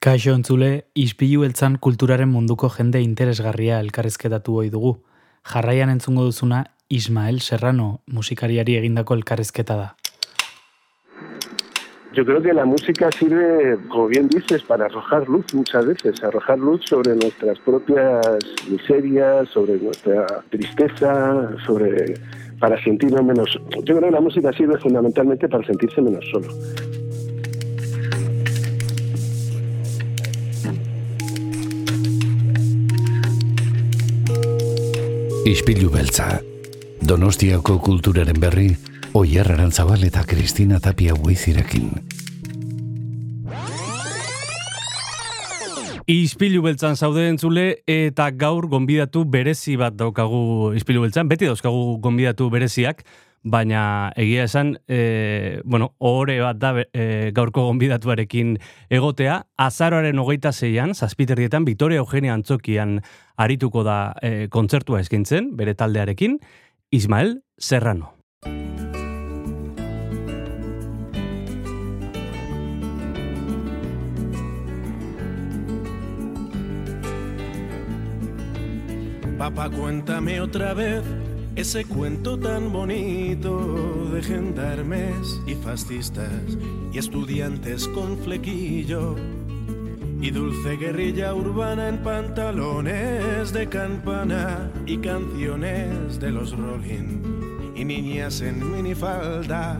Kaixo entzule, ispilu eltzan kulturaren munduko jende interesgarria elkarrezketatu hoi dugu. Jarraian entzungo duzuna Ismael Serrano musikariari egindako elkarrezketa da. Yo creo que la música sirve, como bien dices, para arrojar luz muchas veces, arrojar luz sobre nuestras propias miserias, sobre nuestra tristeza, sobre para sentirnos menos. Yo creo que la música sirve fundamentalmente para sentirse menos solo. Ispilu beltza. Donostiako kulturaren berri, Oier Arantzabal eta Kristina Tapia Buizirekin. Ispilu beltzan zaude entzule eta gaur gonbidatu berezi bat daukagu Ispilu beltzan. Beti dauzkagu gonbidatu bereziak, baina egia esan, e, bueno, ore bat da e, gaurko gonbidatuarekin egotea, azaroaren hogeita zeian, zazpiterrietan, Vitoria Eugenia Antzokian arituko da e, kontzertua eskintzen, bere taldearekin, Ismael Serrano. Papá, cuéntame otra vez ese cuento tan bonito de gendarmes y fascistas y estudiantes con flequillo y dulce guerrilla urbana en pantalones de campana y canciones de los Rolling y niñas en minifalda.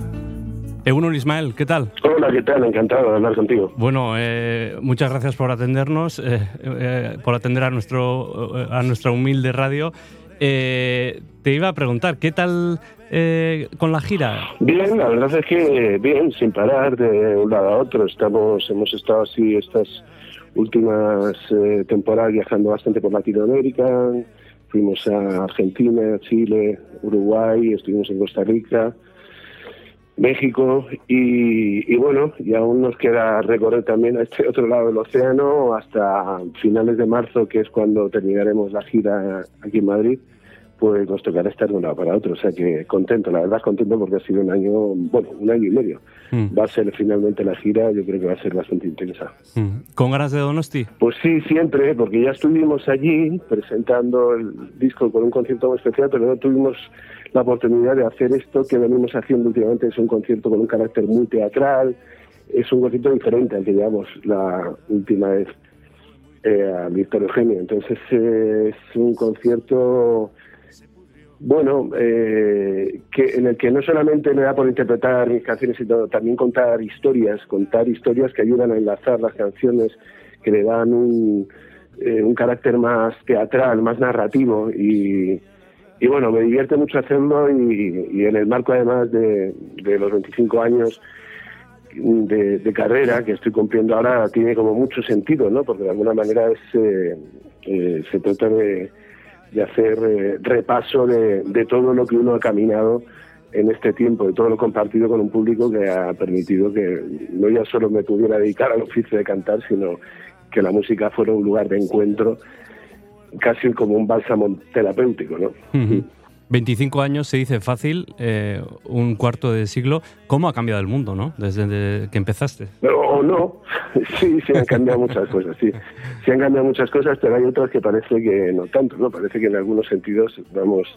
Egunon Ismael, ¿qué tal? Hola, ¿qué tal? Encantado de hablar contigo. Bueno, eh, muchas gracias por atendernos, eh, eh, por atender a, nuestro, a nuestra humilde radio. Eh, te iba a preguntar, ¿qué tal eh, con la gira? Bien, la verdad es que bien, sin parar de un lado a otro. Estamos, hemos estado así estas últimas eh, temporadas viajando bastante por Latinoamérica. Fuimos a Argentina, Chile, Uruguay, estuvimos en Costa Rica, México y, y bueno, y aún nos queda recorrer también a este otro lado del océano hasta finales de marzo, que es cuando terminaremos la gira aquí en Madrid pues nos tocará estar de un lado para otro. O sea que contento, la verdad contento porque ha sido un año, bueno, un año y medio. Mm. Va a ser finalmente la gira, yo creo que va a ser bastante intensa. Mm. ¿Con ganas de Donosti? Pues sí, siempre, porque ya estuvimos allí presentando el disco con un concierto muy especial, pero no tuvimos la oportunidad de hacer esto que venimos haciendo últimamente, es un concierto con un carácter muy teatral, es un concierto diferente al que llevamos la última vez eh, a Víctor Eugenio. Entonces eh, es un concierto bueno, eh, que en el que no solamente me da por interpretar mis canciones, sino también contar historias, contar historias que ayudan a enlazar las canciones, que le dan un, eh, un carácter más teatral, más narrativo y, y bueno, me divierte mucho hacerlo y, y en el marco además de, de los 25 años de, de, carrera que estoy cumpliendo ahora tiene como mucho sentido, ¿no? Porque de alguna manera es, eh, eh, se trata de de hacer eh, repaso de, de, todo lo que uno ha caminado en este tiempo, de todo lo compartido con un público que ha permitido que no ya solo me pudiera dedicar al oficio de cantar, sino que la música fuera un lugar de encuentro, casi como un bálsamo terapéutico, ¿no? 25 años se dice fácil, eh, un cuarto de siglo. ¿Cómo ha cambiado el mundo, no? Desde que empezaste. O no, sí, sí han cambiado muchas cosas, sí. Sí han cambiado muchas cosas, pero hay otras que parece que no tanto, ¿no? Parece que en algunos sentidos vamos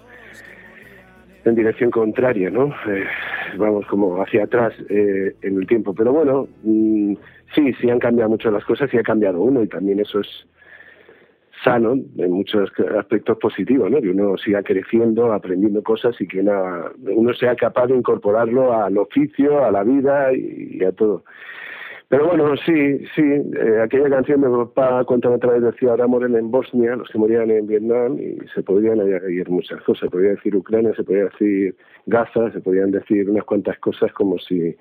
en dirección contraria, ¿no? Eh, vamos como hacia atrás eh, en el tiempo. Pero bueno, mmm, sí, sí han cambiado mucho las cosas y ha cambiado uno y también eso es sano en muchos aspectos positivos, ¿no? Que uno siga creciendo, aprendiendo cosas y que una, uno sea capaz de incorporarlo al oficio, a la vida y, a todo. Pero bueno, sí, sí, eh, aquella canción de papá contaba otra vez decía ahora moren en Bosnia, los que morían en Vietnam, y se podrían añadir muchas cosas, se podría decir Ucrania, se podría decir Gaza, se podrían decir unas cuantas cosas como si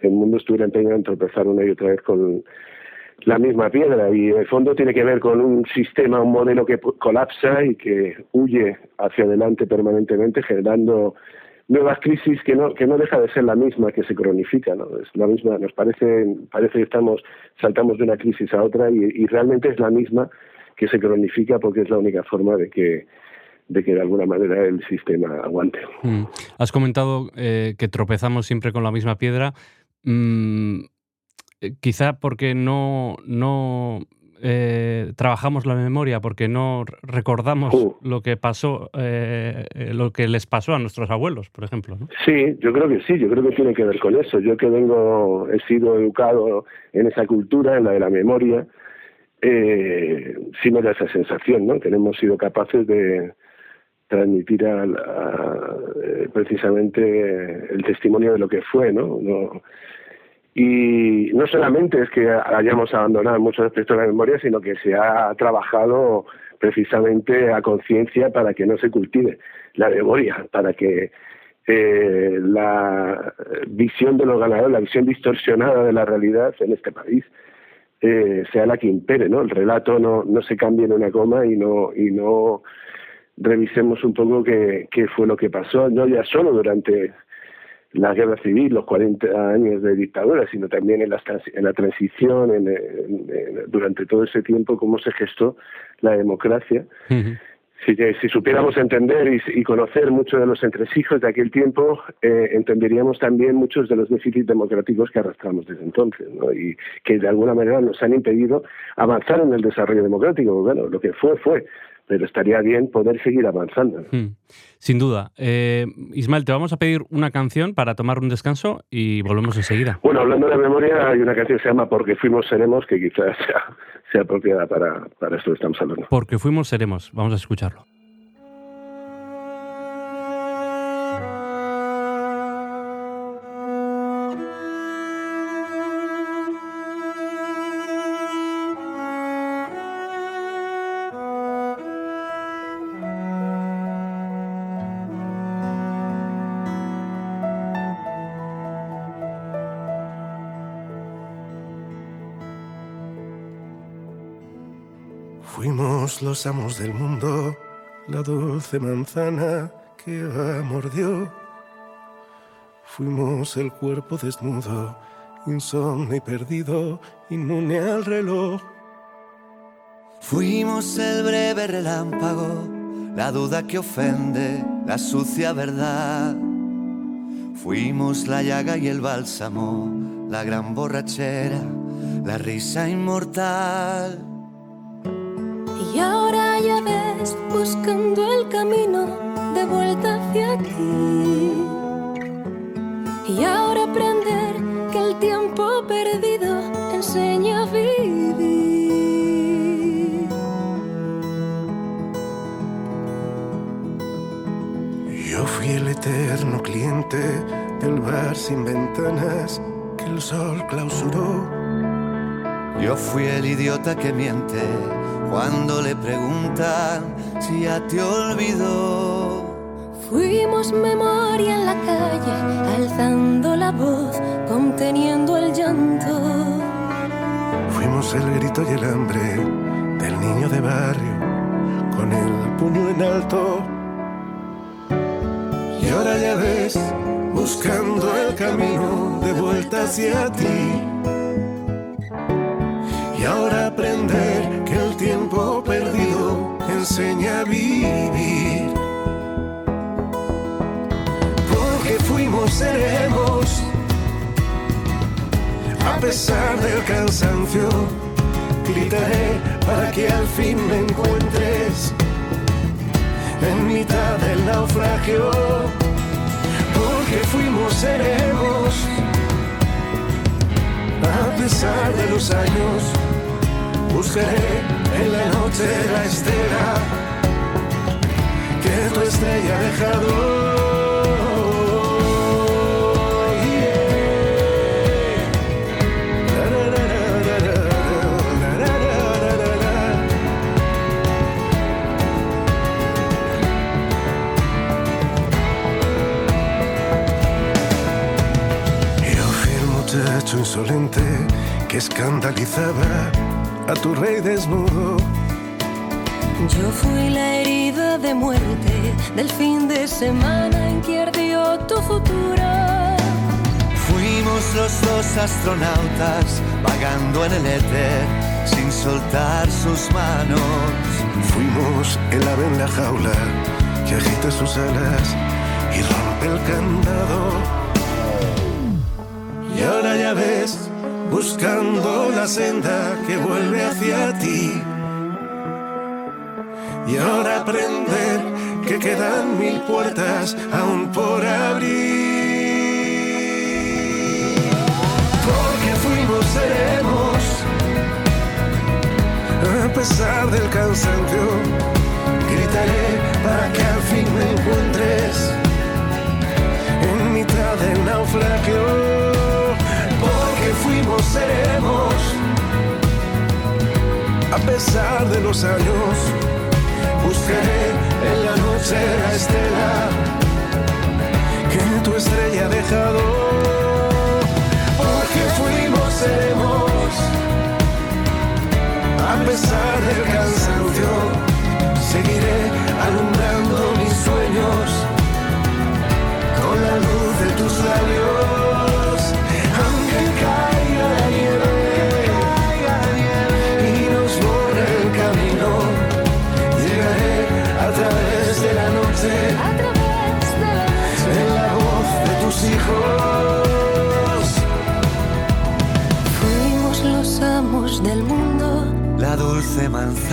el mundo estuviera empeñado en tropezar una y otra vez con la misma piedra y el fondo tiene que ver con un sistema, un modelo que colapsa y que huye hacia adelante permanentemente generando nuevas crisis que no que no deja de ser la misma que se cronifica no es la misma nos parece parece que estamos saltamos de una crisis a otra y, y realmente es la misma que se cronifica porque es la única forma de que de que de alguna manera el sistema aguante. Mm. Has comentado eh, que tropezamos siempre con la misma piedra. Mm, quizá porque no, no eh, trabajamos la memoria, porque no recordamos Uh. lo que pasó, eh, eh, lo que les pasó a nuestros abuelos, por ejemplo. ¿no? Sí, yo creo que sí, yo creo que tiene que ver con eso. Yo que vengo, he sido educado en esa cultura, en la de la memoria, eh, sí me da esa sensación, ¿no? Que no hemos sido capaces de transmitir a, a, eh, precisamente el testimonio de lo que fue, ¿no? no y no solamente es que hayamos abandonado muchos aspectos de la memoria, sino que se ha trabajado precisamente a conciencia para que no se cultive la memoria, para que eh, la visión de los ganadores, la visión distorsionada de la realidad en este país eh, sea la que impere, ¿no? El relato no, no se cambie en una coma y no y no revisemos un poco qué, qué fue lo que pasó, no ya solo durante la guerra civil, los 40 años de dictadura, sino también en la, en la transición, en, durante todo ese tiempo, cómo se gestó la democracia. Uh -huh. Si, si, supiéramos entender y, y, conocer muchos de los entresijos de aquel tiempo, eh, entenderíamos también muchos de los déficits democráticos que arrastramos desde entonces, ¿no? y que de alguna manera nos han impedido avanzar en el desarrollo democrático. Bueno, lo que fue, fue pero estaría bien poder seguir avanzando. Hmm. Sin duda. Eh, Ismael, te vamos a pedir una canción para tomar un descanso y volvemos enseguida. Bueno, hablando de la memoria, hay una canción que se llama Porque fuimos seremos, que quizás sea, sea apropiada para, para esto que estamos hablando. Porque fuimos seremos. Vamos a escucharlo. Fuimos los amos del mundo, la dulce manzana que mordió. Fuimos el cuerpo desnudo, insomne y perdido, inmune al reloj. Fuimos el breve relámpago, la duda que ofende, la sucia verdad. Fuimos la llaga y el bálsamo, la gran borrachera, la risa inmortal. Buscando el camino de vuelta hacia ti. Y ahora aprender que el tiempo perdido enseña a vivir. Yo fui el eterno cliente del bar sin ventanas que el sol clausuró. Yo fui el idiota que miente cuando le preguntan si ya te olvidó. Fuimos memoria en la calle, alzando la voz, conteniendo el llanto. Fuimos el grito y el hambre del niño de barrio, con el puño en alto. Y ahora ya ves, buscando el camino de vuelta hacia ti. Enseña a vivir. Porque fuimos, seremos, a pesar del cansancio, gritaré para que al fin me encuentres en mitad del naufragio. Porque fuimos, seremos, a pesar de los años buscaré en la noche la estela que tu estrella ha dejado. Insolente que escandalizaba a tu rey desnudo. Yo fui la herida de muerte del fin de semana en que ardió tu futuro. Fuimos los dos astronautas vagando en el éter sin soltar sus manos. Fuimos el ave en la jaula que agita sus alas y rompe el candado. Y ahora ya ves, buscando la senda que vuelve hacia ti. Y ahora aprender que quedan mil puertas aún por abrir. Porque fuimos, seremos, a pesar del cansancio, gritaré para que al fin me encuentres en mitad del naufragio. Seremos, a pesar de los años buscaré en la noche la estela que tu estrella ha dejado. Porque fuimos, seremos, a pesar del cansancio, seguiré alumbrando mis sueños con la luz de tus labios.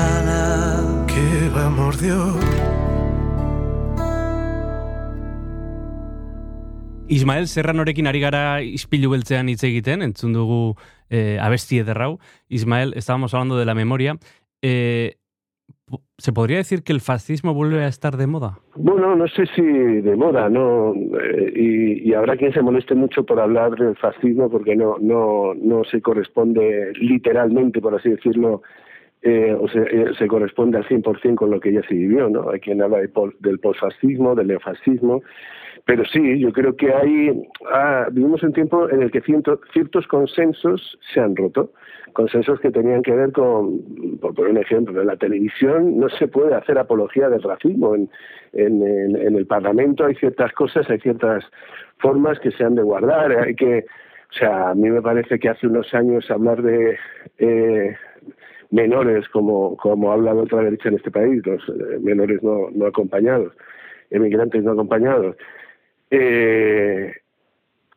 Manzana. Que va mordió. Ismael Serranorekin ari gara ispilu beltzean hitz egiten, entzun dugu eh, abesti ederrau. Ismael, estábamos hablando de la memoria. Eh, ¿Se podría decir que el fascismo vuelve a estar de moda? Bueno, no sé si de moda, ¿no? Eh, y, y habrá quien se moleste mucho por hablar del fascismo porque no, no, no se corresponde literalmente, por así decirlo, eh, o se, eh, se corresponde al 100% con lo que ya se vivió, ¿no? Hay quien habla de pol- del posfascismo, del neofascismo, pero sí, yo creo que hay, ah, vivimos un tiempo en el que ciertos consensos se han roto, consensos que tenían que ver con, por poner un ejemplo, en la televisión no se puede hacer apología del racismo, en- en el Parlamento hay ciertas cosas, hay ciertas formas que se han de guardar, hay que, o sea, a mí me parece que hace unos años hablar de eh, menores, como, como habla la otra derecha en este país, los eh, menores no, no acompañados, emigrantes no acompañados, eh,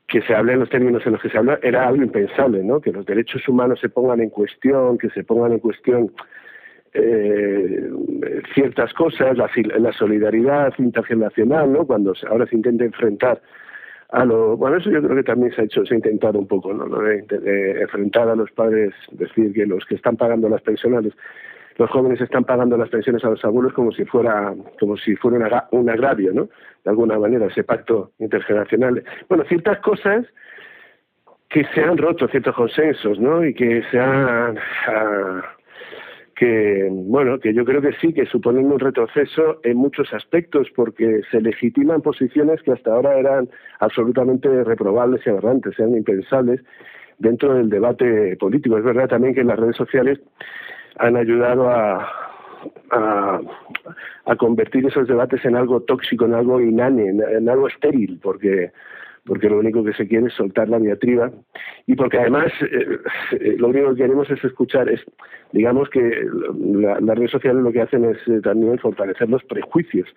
que se hable en los términos en los que se habla era algo impensable, ¿no? Que los derechos humanos se pongan en cuestión, que se pongan en cuestión eh, ciertas cosas, la, la solidaridad intergeneracional, ¿no? Cuando ahora se intenta enfrentar a lo bueno eso yo creo que también se ha hecho se ha intentado un poco no de, enfrentar a los padres decir que los que están pagando las pensiones los jóvenes están pagando las pensiones a los abuelos como si fuera como si fuera un agravio no de alguna manera ese pacto intergeneracional. Bueno ciertas cosas que se han roto ciertos consensos no y que se han ah, que bueno que yo creo que sí que suponen un retroceso en muchos aspectos porque se legitiman posiciones que hasta ahora eran absolutamente reprobables y aberrantes eran impensables dentro del debate político. Es verdad también que las redes sociales han ayudado a a, convertir esos debates en algo tóxico, en algo inane, en algo estéril, porque porque lo único que se quiere es soltar la diatriba y porque además eh, eh, lo único que queremos es escuchar, es digamos que la- las redes sociales lo que hacen es eh, también fortalecer los prejuicios,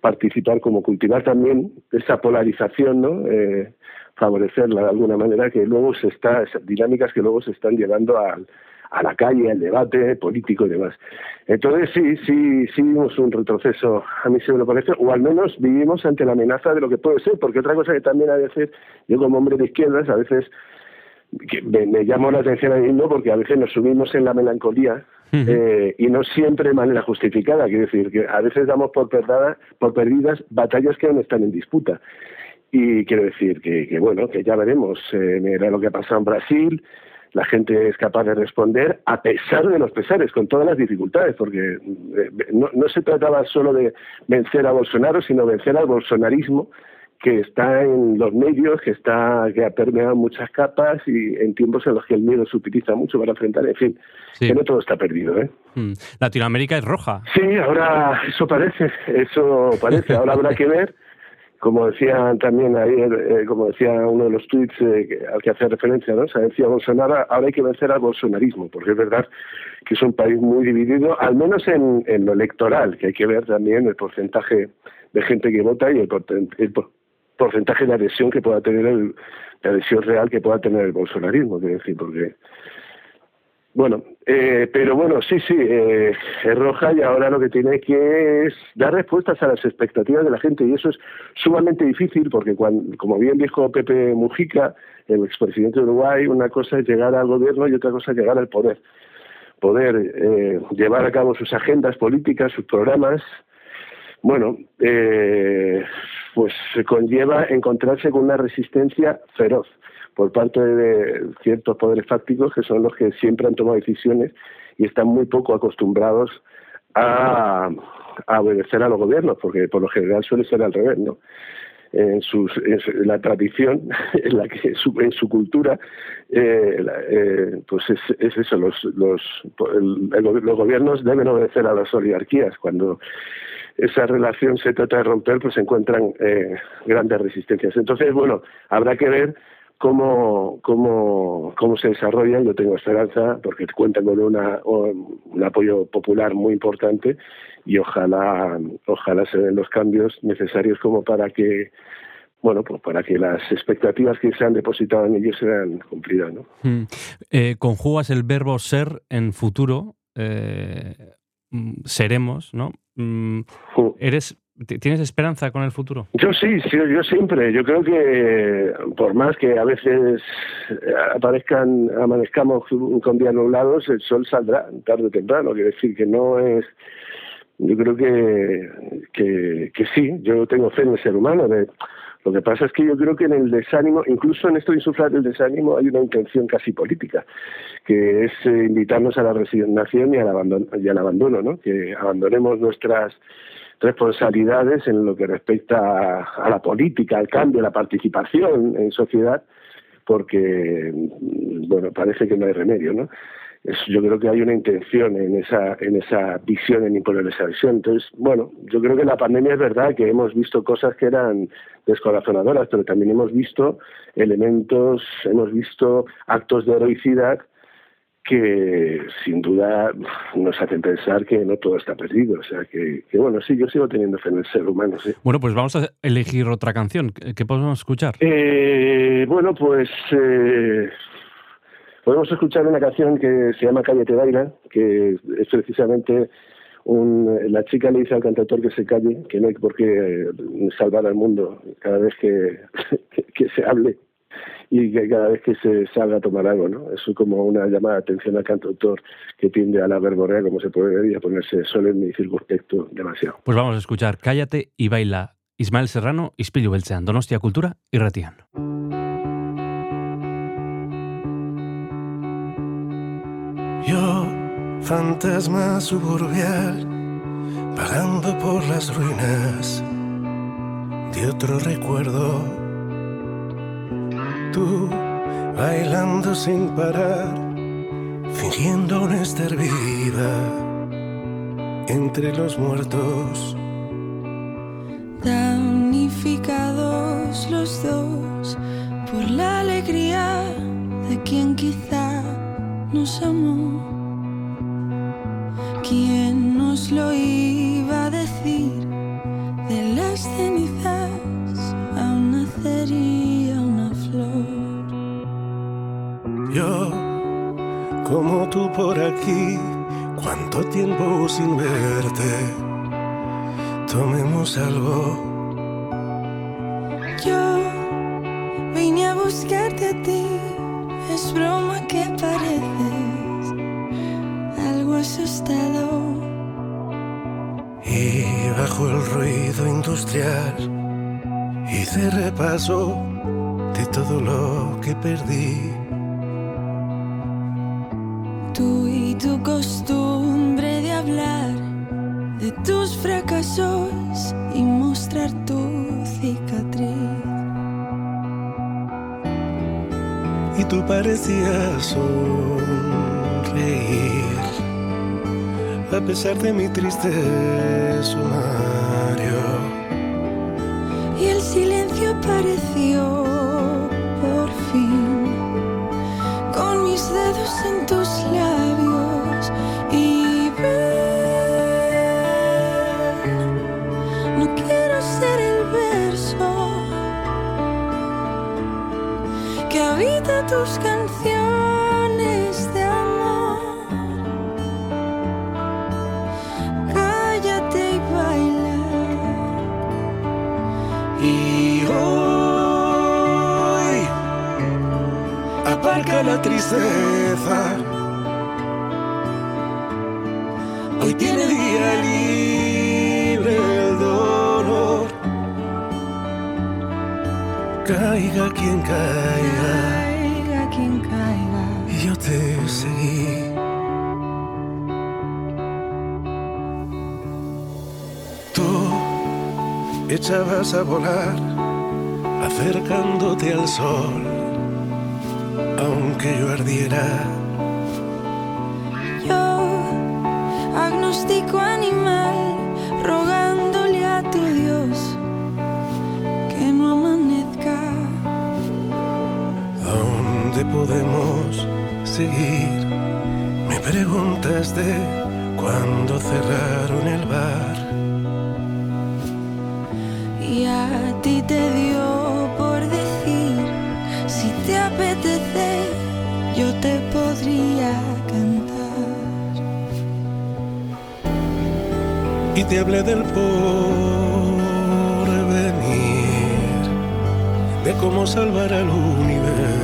participar como cultivar también esa polarización, ¿no? Eh, favorecerla de alguna manera que luego se está, esas dinámicas que luego se están llevando al, a la calle, al debate político y demás. Entonces sí, sí, sí vimos un retroceso, a mí se me lo parece, o al menos vivimos ante la amenaza de lo que puede ser, porque otra cosa que también a veces, yo como hombre de izquierdas, a veces que me, me llamó la atención ahí mismo porque a veces nos subimos en la melancolía eh, y no siempre de manera justificada, quiero decir que a veces damos por, perdada, por perdidas batallas que aún están en disputa. Y quiero decir que, que bueno, que ya veremos, eh, mira lo que ha pasado en Brasil, la gente es capaz de responder a pesar de los pesares, con todas las dificultades, porque eh, no, no se trataba solo de vencer a Bolsonaro, sino vencer al bolsonarismo que está en los medios, que está que ha permeado muchas capas y en tiempos en los que el miedo se utiliza mucho para enfrentar, en fin, Sí. que no todo está perdido, ¿eh? Mm. Latinoamérica es roja. Sí, ahora eso parece, eso parece. Ahora habrá que ver, como decía también ayer, eh, como decía uno de los tweets eh, al que hacía referencia, ¿no? O decía Bolsonaro, ahora hay que vencer al bolsonarismo, porque es verdad que es un país muy dividido, al menos en, lo electoral, que hay que ver también el porcentaje de gente que vota y el, el por- porcentaje de adhesión que pueda tener el, de adhesión real que pueda tener el bolsonarismo, quiero decir, porque bueno, eh, pero bueno, sí, sí, eh, es roja y ahora lo que tiene que es dar respuestas a las expectativas de la gente y eso es sumamente difícil porque, como bien dijo Pepe Mujica, el expresidente de Uruguay, una cosa es llegar al gobierno y otra cosa es llegar al poder. Poder eh, llevar a cabo sus agendas políticas, sus programas, bueno, eh, pues conlleva encontrarse con una resistencia feroz por parte de ciertos poderes fácticos que son los que siempre han tomado decisiones y están muy poco acostumbrados a, obedecer a los gobiernos, porque por lo general suele ser al revés, ¿no? En, sus, la tradición, en la que en su cultura, eh, eh, pues es, es, eso, los, los, los gobiernos deben obedecer a las oligarquías. Cuando esa relación se trata de romper, pues se encuentran eh, grandes resistencias. Entonces, bueno, habrá que ver cómo, cómo, cómo se desarrolla. Yo tengo esperanza porque cuentan con una, un apoyo popular muy importante y ojalá, ojalá se den los cambios necesarios como para que bueno, pues para que las expectativas que se han depositado en ellos sean cumplidas. ¿no? Hmm. Eh, conjugas el verbo ser en futuro, eh, mm, seremos, ¿no? Mm, ¿Eres ¿Tienes esperanza con el futuro? Yo sí, sí, yo siempre. Yo creo que por más que a veces aparezcan, amanezcamos con días nublados, el sol saldrá tarde o temprano. Quiere decir que no es. Yo creo que, que, que sí, yo tengo fe en el ser humano. lo que pasa es que yo creo que en el desánimo, incluso en esto de insuflar el desánimo, hay una intención casi política, que es eh, invitarnos a la resignación y al abandono, y al abandono ¿no? que abandonemos nuestras responsabilidades en lo que respecta a, la política, al cambio, a la participación en sociedad, porque, bueno, parece que no hay remedio, ¿no? yo creo que hay una intención en esa, en esa visión, en imponer esa visión. Entonces, bueno, yo creo que la pandemia es verdad que hemos visto cosas que eran descorazonadoras, pero también hemos visto elementos, hemos visto actos de heroicidad que sin duda nos hacen pensar que no todo está perdido. O sea, que, bueno, sí, yo sigo teniendo fe en el ser humano. Sí. Bueno, pues vamos a elegir otra canción. ¿Qué podemos escuchar? Eh, bueno, pues eh, podemos escuchar una canción que se llama Calle te baila, que es precisamente un, la chica le dice al cantautor que se calle, que no hay por qué salvar al mundo cada vez que, que se hable y que cada vez que se salga a tomar algo, ¿no? Es como una llamada de atención al cantautor que tiende a la verborrea, como se puede ver, y a ponerse solemne y circunspecto demasiado. Pues vamos a escuchar Cállate y baila Ismael Serrano, Ispilu Beltzean, Donostia Cultura y Ratian. Yo, fantasma suburbial, vagando por las ruinas de otro recuerdo tú bailando sin parar, fingiendo no estar viva entre los muertos. Damnificados los dos por la alegría de quien quizá nos amó. ¿Quién nos lo iba como tú por aquí, cuánto tiempo sin verte. Tomemos algo. Yo vine a buscarte a ti, es broma que pareces algo asustado. Y bajo el ruido industrial hice repaso de todo lo que perdí. Costumbre de hablar de tus fracasos y mostrar tu cicatriz. Y tú parecías sonreír a pesar de mi triste sumario. Y el silencio pareció tus canciones de amor. Cállate y baila. Y hoy aparca la tristeza. Hoy tiene día libre el dolor. Caiga quien caiga yo te seguí. Tú echabas a volar, acercándote al sol, aunque yo ardiera. Yo, agnóstico animal, rogándole a tu Dios que no amanezca. ¿A dónde podemos seguir? Me preguntas de cuando cerraron el bar. Y a ti te dio por decir, si te apetece, yo te podría cantar. y te hablé del porvenir, de cómo salvar al universo.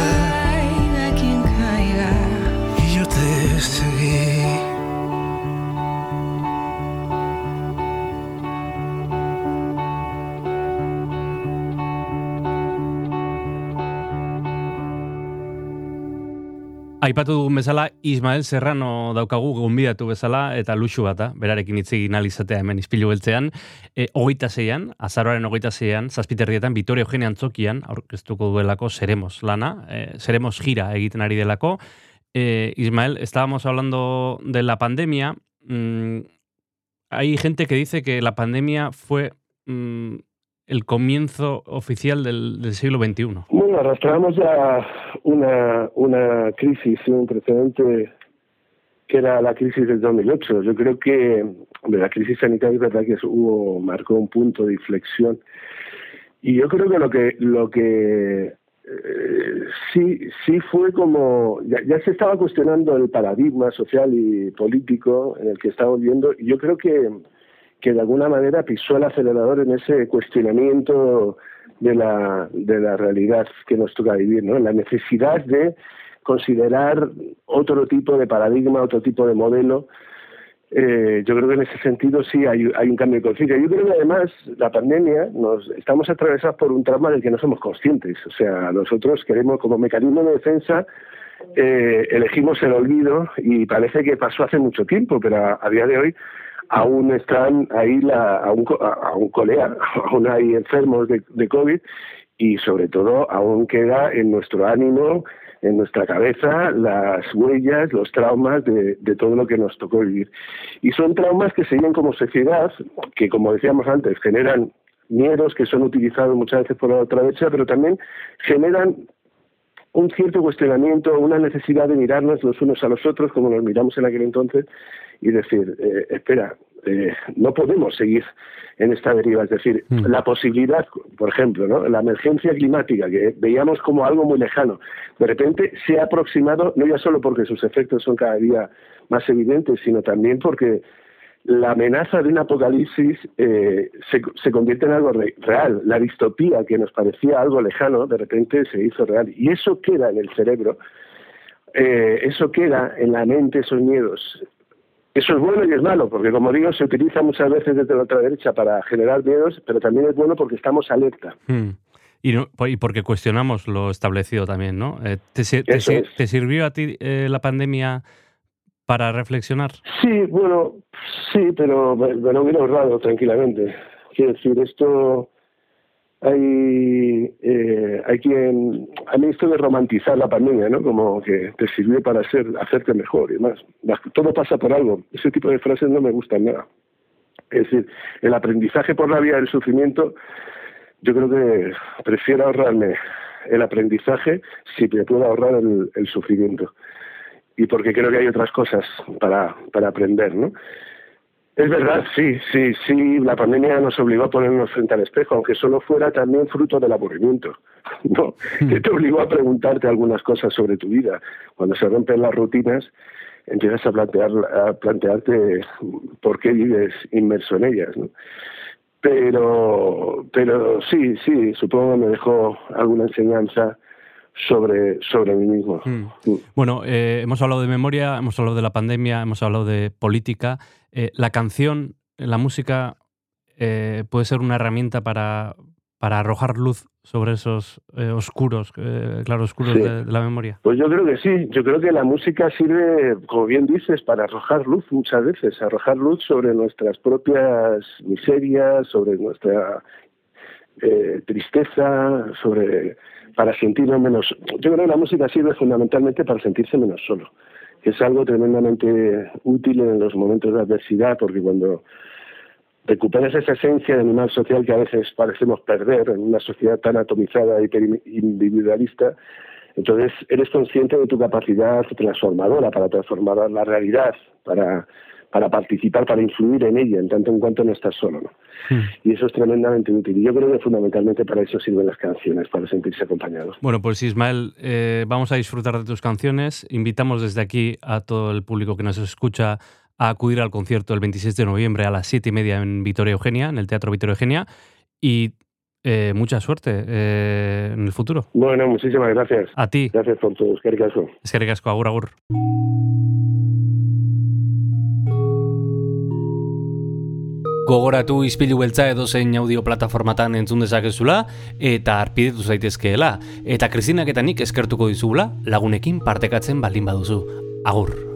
Aipatu dugun bezala, Ismael Serrano daukagu gonbidatu bezala, eta luxu bat da, berarekin hitz egin ahal izatea hemen izpilu beltzean. E, hogeita zeian, azaroaren hogeita zeian, zazpiterrietan, Vitoria Eugenia Antzokian, aurkeztuko duelako Seremos lana, e, Seremos gira egiten ari delako. E, Ismael, estábamos hablando de la pandemia. Mm, hay gente que dice que la pandemia fue mm, el comienzo oficial del, del siglo XXI. Bueno, arrastramos ya una, crisis, un precedente que era la crisis del 2008. Yo creo que la crisis sanitaria es verdad que hubo marcó un punto de inflexión y yo creo que lo que lo que eh, sí sí fue como ya, ya se estaba cuestionando el paradigma social y político en el que estamos viviendo y yo creo que que de alguna manera pisó el acelerador en ese cuestionamiento de la, de la realidad que nos toca vivir, ¿no? La necesidad de considerar otro tipo de paradigma, otro tipo de modelo. Eh, yo creo que en ese sentido sí hay, hay un cambio de conciencia. Yo creo que además la pandemia nos estamos atravesados por un trauma del que no somos conscientes. O sea, nosotros queremos como mecanismo de defensa eh, elegimos el olvido y parece que pasó hace mucho tiempo, pero a, a día de hoy aún están ahí la, aún, aún colea, aún hay enfermos de, de COVID y sobre todo aún queda en nuestro ánimo, en nuestra cabeza, las huellas, los traumas de, de, todo lo que nos tocó vivir. Y son traumas que se viven como sociedad, que como decíamos antes, generan miedos que son utilizados muchas veces por la otra derecha, pero también generan un cierto cuestionamiento, una necesidad de mirarnos los unos a los otros, como nos miramos en aquel entonces, y decir, eh, espera, eh, no podemos seguir en esta deriva. Es decir, mm. la posibilidad, por ejemplo, ¿no? la emergencia climática, que veíamos como algo muy lejano, de repente se ha aproximado, no ya solo porque sus efectos son cada día más evidentes, sino también porque la amenaza de un apocalipsis eh, se, se, convierte en algo re, real. La distopía que nos parecía algo lejano, de repente se hizo real. Y eso queda en el cerebro, eh, eso queda en la mente, esos miedos. Eso es bueno y es malo, porque como digo, se utiliza muchas veces desde la otra derecha para generar miedos, pero también es bueno porque estamos alerta. Hmm. Y, no, y, porque cuestionamos lo establecido también, ¿no? Eh, ¿te, te, te, ¿te, sirvió a ti eh, la pandemia para reflexionar? Sí, bueno, sí, pero me lo hubiera ahorrado tranquilamente. Quiero decir, esto hay, eh, hay quien, a mí esto de romantizar la pandemia, ¿no? Como que te sirvió para ser, hacerte mejor y demás. Todo pasa por algo. Ese tipo de frases no me gustan nada. Es decir, el aprendizaje por la vía del sufrimiento, yo creo que prefiero ahorrarme el aprendizaje si me puedo ahorrar el, el sufrimiento. Y porque creo que hay otras cosas para, para aprender, ¿no? Es verdad, sí, sí, sí, la pandemia nos obligó a ponernos frente al espejo, aunque solo fuera también fruto del aburrimiento, ¿no? Que te obligó a preguntarte algunas cosas sobre tu vida. Cuando se rompen las rutinas, empiezas a, plantear, a plantearte por qué vives inmerso en ellas, ¿no? Pero, pero sí, sí, supongo que me dejó alguna enseñanza sobre, sobre mí mismo. Mm. Bueno, eh, hemos hablado de memoria, hemos hablado de la pandemia, hemos hablado de política. Eh, la canción, la música, eh, puede ser una herramienta para, para arrojar luz sobre esos eh, oscuros, eh, Sí. de, de la memoria. Pues yo creo que sí, yo creo que la música sirve, como bien dices, para arrojar luz muchas veces, arrojar luz sobre nuestras propias miserias, sobre nuestra eh, tristeza, sobre para sentirnos menos. Yo creo que la música sirve fundamentalmente para sentirse menos solo, que es algo tremendamente útil en los momentos de adversidad, porque cuando recuperas esa esencia de animal social que a veces parecemos perder en una sociedad tan atomizada y hiper- individualista, entonces eres consciente de tu capacidad transformadora para transformar la realidad, para, para participar, para influir en ella, en tanto en cuanto no estás solo. ¿no? Y eso es tremendamente útil. Y yo creo que fundamentalmente para eso sirven las canciones, para sentirse acompañados. Bueno, pues Ismael, eh, vamos a disfrutar de tus canciones. Invitamos desde aquí a todo el público que nos escucha a acudir al concierto el 26 de noviembre a las 7 y media en Vitoria Eugenia, en el Teatro Vitoria Eugenia. Y eh, mucha suerte eh, en el futuro. Bueno, muchísimas gracias. A ti. Gracias por todo. Es que ricasco. Es que ricasco, agur, agur. Gogoratu izpilu beltza edo zein audio plataformatan entzun dezakezula eta arpidetu zaitezkeela. Eta Kristinak eta nik eskertuko dizugula lagunekin partekatzen baldin baduzu. Agur.